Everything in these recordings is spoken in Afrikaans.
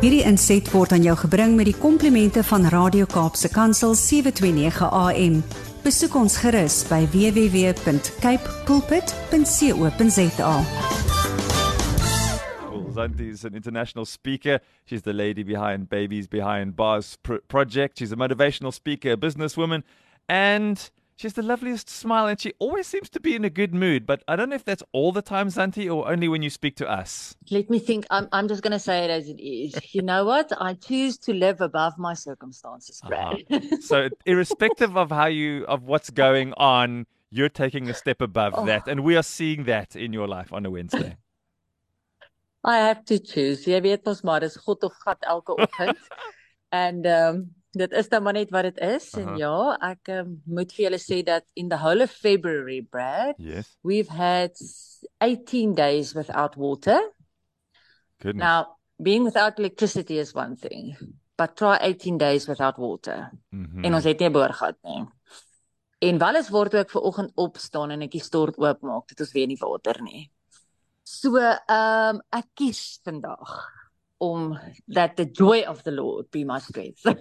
Hierdie inset word aan jou gebring met die komplimente van Radio Kaapse Kansel 729 AM. Besoek ons gerus by www.cape pulpit.co.za. Well, Zanti is an international speaker. She's the lady behind Babies Behind Bars pr- project. She's a motivational speaker, a businesswoman, and she has the loveliest smile and she always seems to be in a good mood. But I don't know if that's all the time, Zanti, or only when you speak to us. Let me think. I'm, I'm just going to say it as it is. You know what? I choose to live above my circumstances, Brad. Uh-huh. So, irrespective of how you, of what's going on, you're taking a step above Oh. that. And we are seeing that in your life on a Wednesday. I have to choose. Jy weet mos maar dis God of gat elke oggend. en ehm um, dit is dan maar net wat dit is en Aha. ja, ek um, moet vir julle sê dat in the whole of February, Brad, yes. we've had 18 days without water. Goodness. Now, being without electricity is one thing, but try 18 days without water. Mhm. En ons het nie boor gehad nie. En wel is word ek ver oggend opstaan en ek die stort oopmaak, dit ons weer nie water nie. So, ehm um, ek kies vandag om that the joy of the Lord be my strength.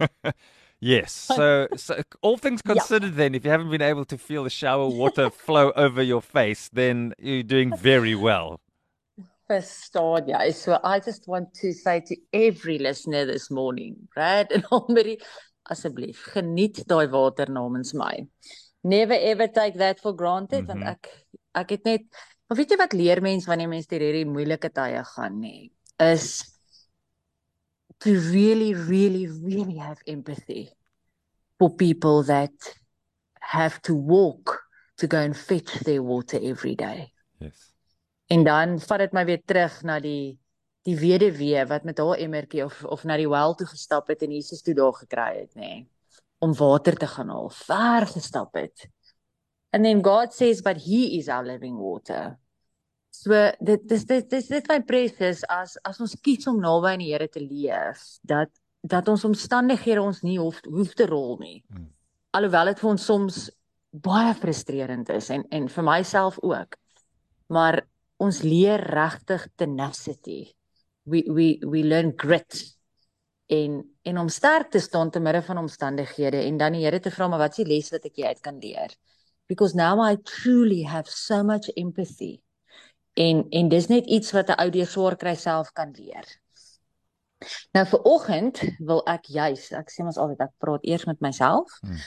Yes. So, so all things Yeah. considered, then, if you haven't been able to feel the shower water flow over your face, then you're doing very well. Verstaan jy? So I just want to say to every listener this morning, Brad en Almarie, asseblief, geniet daai water namens my. Never ever take that for granted Mhm. want ek ek het net maar weet jy wat leer mens wanneer mens deur hierdie moeilike tye gaan nê, is to really really really have empathy for people that have to walk to go and fetch their water every day. Yes. En dan vat dit my weer terug na die die weduwee wat met haar emmertjie of of na die wel toe gestap het en Jesus toe daar gekry het, nê. Nee, om water te gaan haal, ver gestap het. And then God says but he is our living water. So dit dis dit dis dit my precious as as ons kies om naby aan die Here te leef, dat dat ons omstandighede ons nie hoef hoef te rol nie. Mm. Alhoewel dit vir ons soms baie frustrerend is en en vir myself ook. Maar ons leer regtig tenacity. We we we learn grit en en om sterk te staan te midde van omstandighede en dan die Here te vra maar wat is die les wat ek hier uit kan leer? Because now I truly have so much empathy. En en dis net iets wat 'n ou deur swaar kry self kan leer. Nou vir oggend wil ek juis, ek sê mos altyd ek praat eers met myself. Hmm.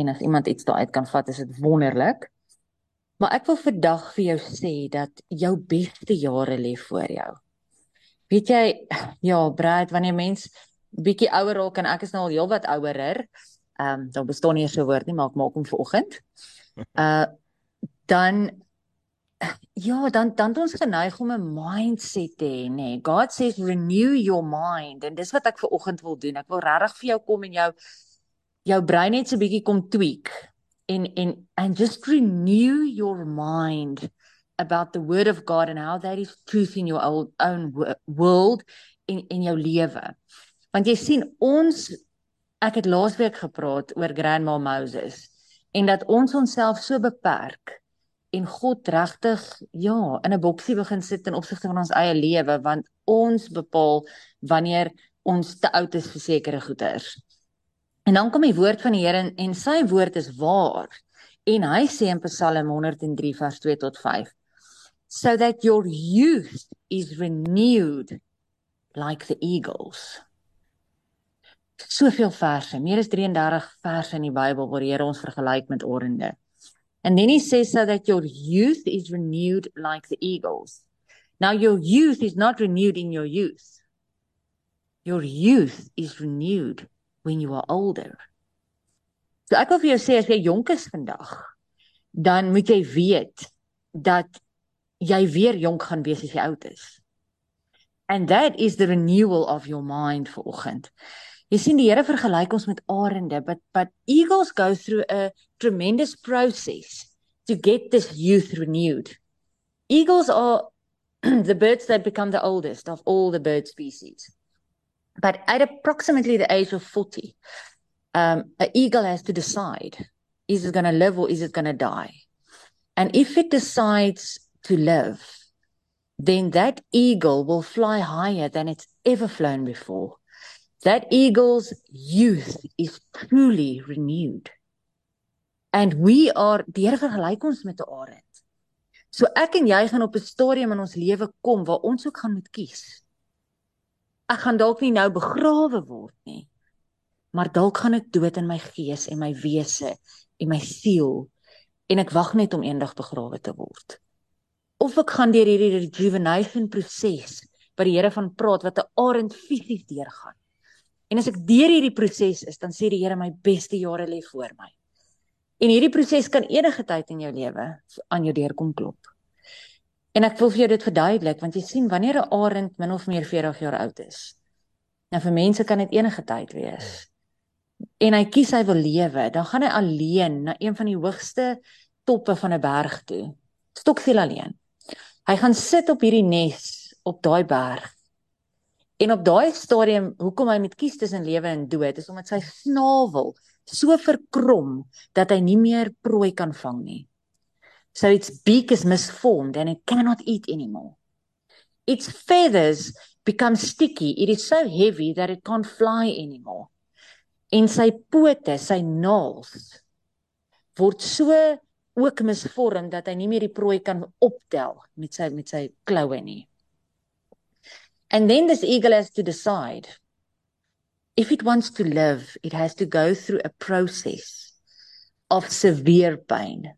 En as iemand iets daaruit kan vat, is dit wonderlik. Maar ek wil vandag vir jou sê dat jou beste jare lê voor jou. Weet jy, ja, Brad, wanneer mens bietjie ouer raak en ek is nou al heelwat ouerer, ehm um, daar bestaan nie so 'n woord nie, maar ek maak hom vir oggend. Uh dan ja, dan dan het ons geneig om 'n mindset te hê, nê. God says renew your mind en dis wat ek vir oggend wil doen. Ek wil regtig vir jou kom en jou jou brein net so bietjie kom tweak en en and just renew your mind about the word of God and how that is truth in your old, own wo- world in in jou lewe. Want jy sien ons ek het laasweek gepraat oor Grandma Moses en dat ons onsself so beperk en God regtig ja in 'n boksie begin sit in opsigte van ons eie lewe want ons bepaal wanneer ons te oud is vir sekere goeders. En dan kom die woord van die Here en, en sy woord is waar. En hy sê in Psalm 103 vers 2 tot 5 so that your youth is renewed like the eagles. Soveel verse, meer as 33 verse in die Bybel waar die Here ons vergelyk met orende. And then he says so that your youth is renewed like the eagles. Now your youth is not renewed in your youth. Your youth is renewed when you are older. So ek wil vir jou sê as jy jonk is vandag, dan moet jy weet dat jy weer jonk gaan wees as jy oud is. And that is the renewal of your mind vanoggend. Jy sien die Here vergelyk ons met arende, but but eagles go through a tremendous process to get this youth renewed. Eagles are the birds that become the oldest of all the bird species. But at approximately the age of 40, um, an eagle has to decide is it going to live or is it going to die? And if it decides to live, then that eagle will fly higher than it's ever flown before. That eagle's youth is truly renewed. And we are Here vergelyk ons met 'n arend. So ek en jy gaan op 'n stadium in ons lewe kom waar ons ook gaan moet kies. Ek gaan dalk nie nou begrawe word nie. Maar dalk gaan ek dood in my gees en my wese en my siel en ek wag net om eendag begrawe te word of ek gaan deur hierdie rejuvenation proses wat die Here van praat wat 'n arend fisies deurgaan. En as ek deur hierdie proses is, dan sê die Here my beste jare lê voor my. En hierdie proses kan enige tyd in jou lewe aan jou deur kom klop. En ek wil vir jou dit verduidelik want jy sien wanneer 'n arend min of meer 40 jaar oud is. Nou vir mense kan dit enige tyd wees. En hy kies hy wil lewe, dan gaan hy alleen na een van die hoogste toppe van 'n berg toe. Stoksel alleen. Hy gaan sit op hierdie nes op daai berg. En op daai stadium, hoekom hy met kies tussen lewe en dood, is omdat sy snavel so verkrom dat hy nie meer prooi kan vang nie. So its beak is misformed and it cannot eat anymore. Its feathers become sticky. It is so heavy that it can't fly anymore. En sy pote, sy naels word so ook misvorm dat hy nie meer die prooi kan optel met sy met sy kloue nie. And then this eagle has to decide if it wants to live, it has to go through a process of severe pain.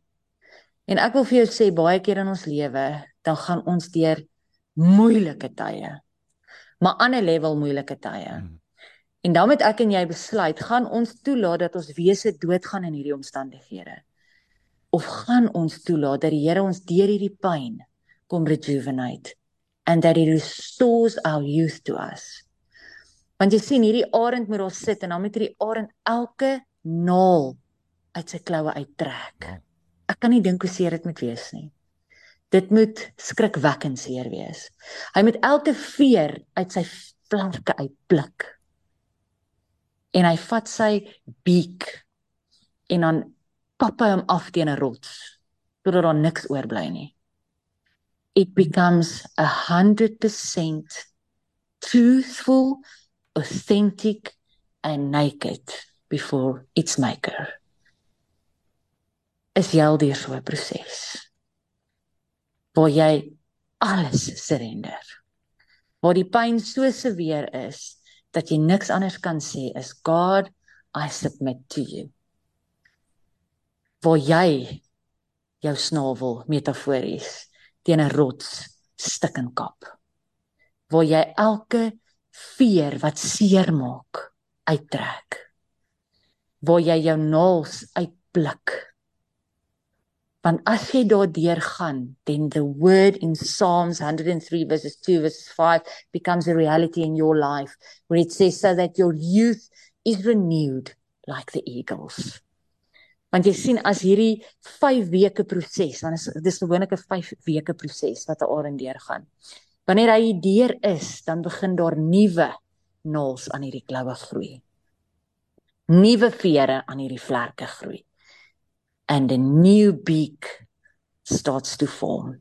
En ek wil vir jou sê baie keer in ons lewe, dan gaan ons deur moeilike tye. Maar ander level moeilike tye. Hmm. En dan moet ek en jy besluit, gaan ons toelaat dat ons wese doodgaan in hierdie omstandighede? of gaan ons toelaat dat die Here ons deur hierdie pyn kom rejuvenate and that he restores our youth to us. Want jy sien hierdie arend moet daar sit en dan moet hierdie arend elke naal uit sy kloue uittrek. Ek kan nie dink hoe seer dit moet wees nie. Dit moet skrikwekkend seer wees. Hy moet elke veer uit sy flanke uitpluk. En hy vat sy beak en dan kap hom af teen 'n rots totdat daar niks oorbly nie. It becomes a 100% truthful, authentic and naked before its maker. Is jy al deur so 'n proses? Waar jy alles surrender. Waar die pyn so seweer is dat jy niks anders kan sê is God, I submit to you waar jy jou snavel metafories teen 'n rots stik en kap. Waar jy elke veer wat seer maak uittrek. Waar jy jou naels uitblik. Want as jy daardeur gaan, then the word in Psalms 103 verses 2 verses 5 becomes a reality in your life where it says so that your youth is renewed like the eagles want jy sien as hierdie 5 weke proses dan is dis gewoonlik 'n 5 weke proses wat 'n arend deurgaan. Wanneer hy deur is dan begin daar nuwe naels aan hierdie kloue groei. Nuwe vere aan hierdie vlerke groei. And a new beak starts to form.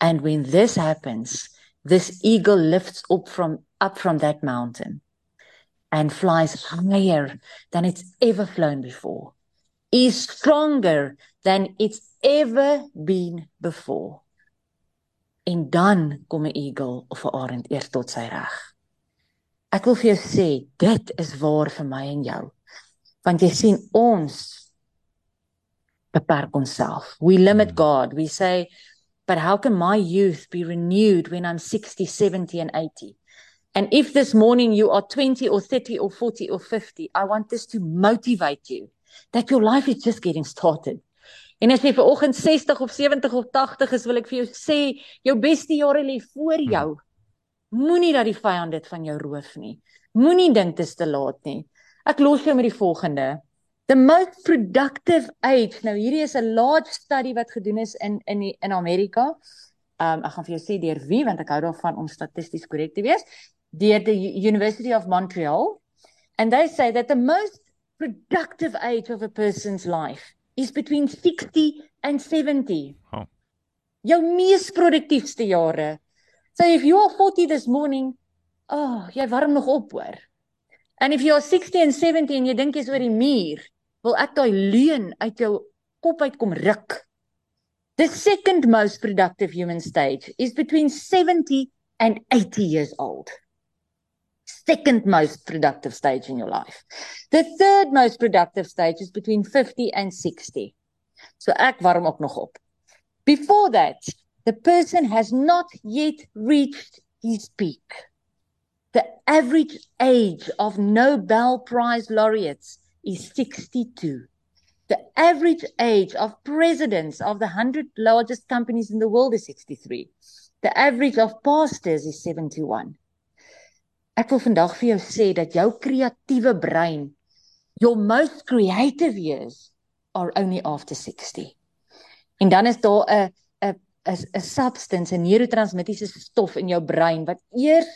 And when this happens this eagle lifts up from up from that mountain and flies higher than it's ever flown before is stronger than it's ever been before. En dan kom 'n eagle of 'n arend eers tot sy reg. Ek wil vir jou sê, dit is waar vir my en jou. Want jy sien ons beperk onsself. We limit God. We say, but how can my youth be renewed when I'm 60, 70 and 80? And if this morning you are 20 or 30 or 40 or 50, I want this to motivate you that your life is just getting started. En as jy vir oggend 60 of 70 of 80 is, wil ek vir jou sê, jou beste jare lê voor jou. Moenie dat die vyand dit van jou roof nie. Moenie dink dit is te laat nie. Ek los jou met die volgende. The most productive age. Nou hierdie is 'n large study wat gedoen is in in die, in Amerika. Um ek gaan vir jou sê deur wie want ek hou daarvan om statisties korrek te wees. Deur die University of Montreal. And they say that the most productive age of a person's life is between 60 and 70. Oh. jou mees produktiefste jare. So if you are 40 this morning, oh, jy warm nog op hoor. And if you are 60 and 70 en jy dink jy's oor die muur, wil ek daai leuen uit jou kop uitkom ruk. The second most productive human stage is between 70 and 80 years old. Second most productive stage in your life. The third most productive stage is between 50 and 60. So ek warm ook nog op. Before that, the person has not yet reached his peak. The average age of Nobel Prize laureates is 62. The average age of presidents of the 100 largest companies in the world is 63. The average of pastors is 71. Ek wil vandag vir jou sê dat jou kreatiewe brein, your most creative years are only after 60. En dan is daar 'n 'n 'n 'n substance, 'n neurotransmittiese stof in jou brein wat eers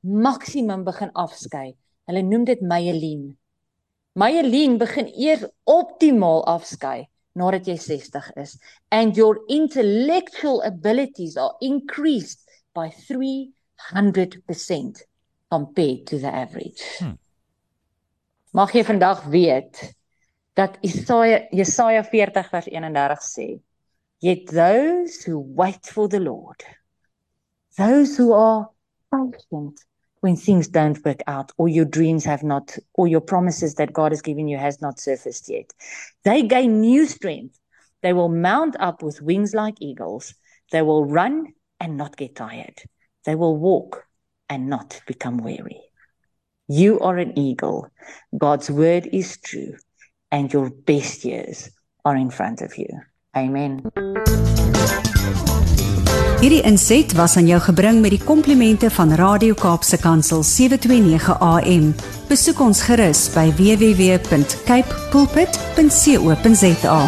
maksimum begin afskei. Hulle noem dit myelien. Myelien begin eers optimaal afskei nadat jy 60 is and your intellectual abilities are increased by 300% compared to the average. Hmm. Mag jy vandag weet dat Jesaja Jesaja 40 vers 31 sê Yet those who wait for the Lord, those who are patient when things don't work out or your dreams have not, or your promises that God has given you has not surfaced yet, they gain new strength. They will mount up with wings like eagles. They will run and not get tired. They will walk and not become weary. You are an eagle. God's word is true, and your best years are in front of you. Amen. Hierdie inset was aan jou gebring met die komplimente van Radio Kaapse Kansel 729 AM. Besoek ons gerus by www.cape pulpit.co.za.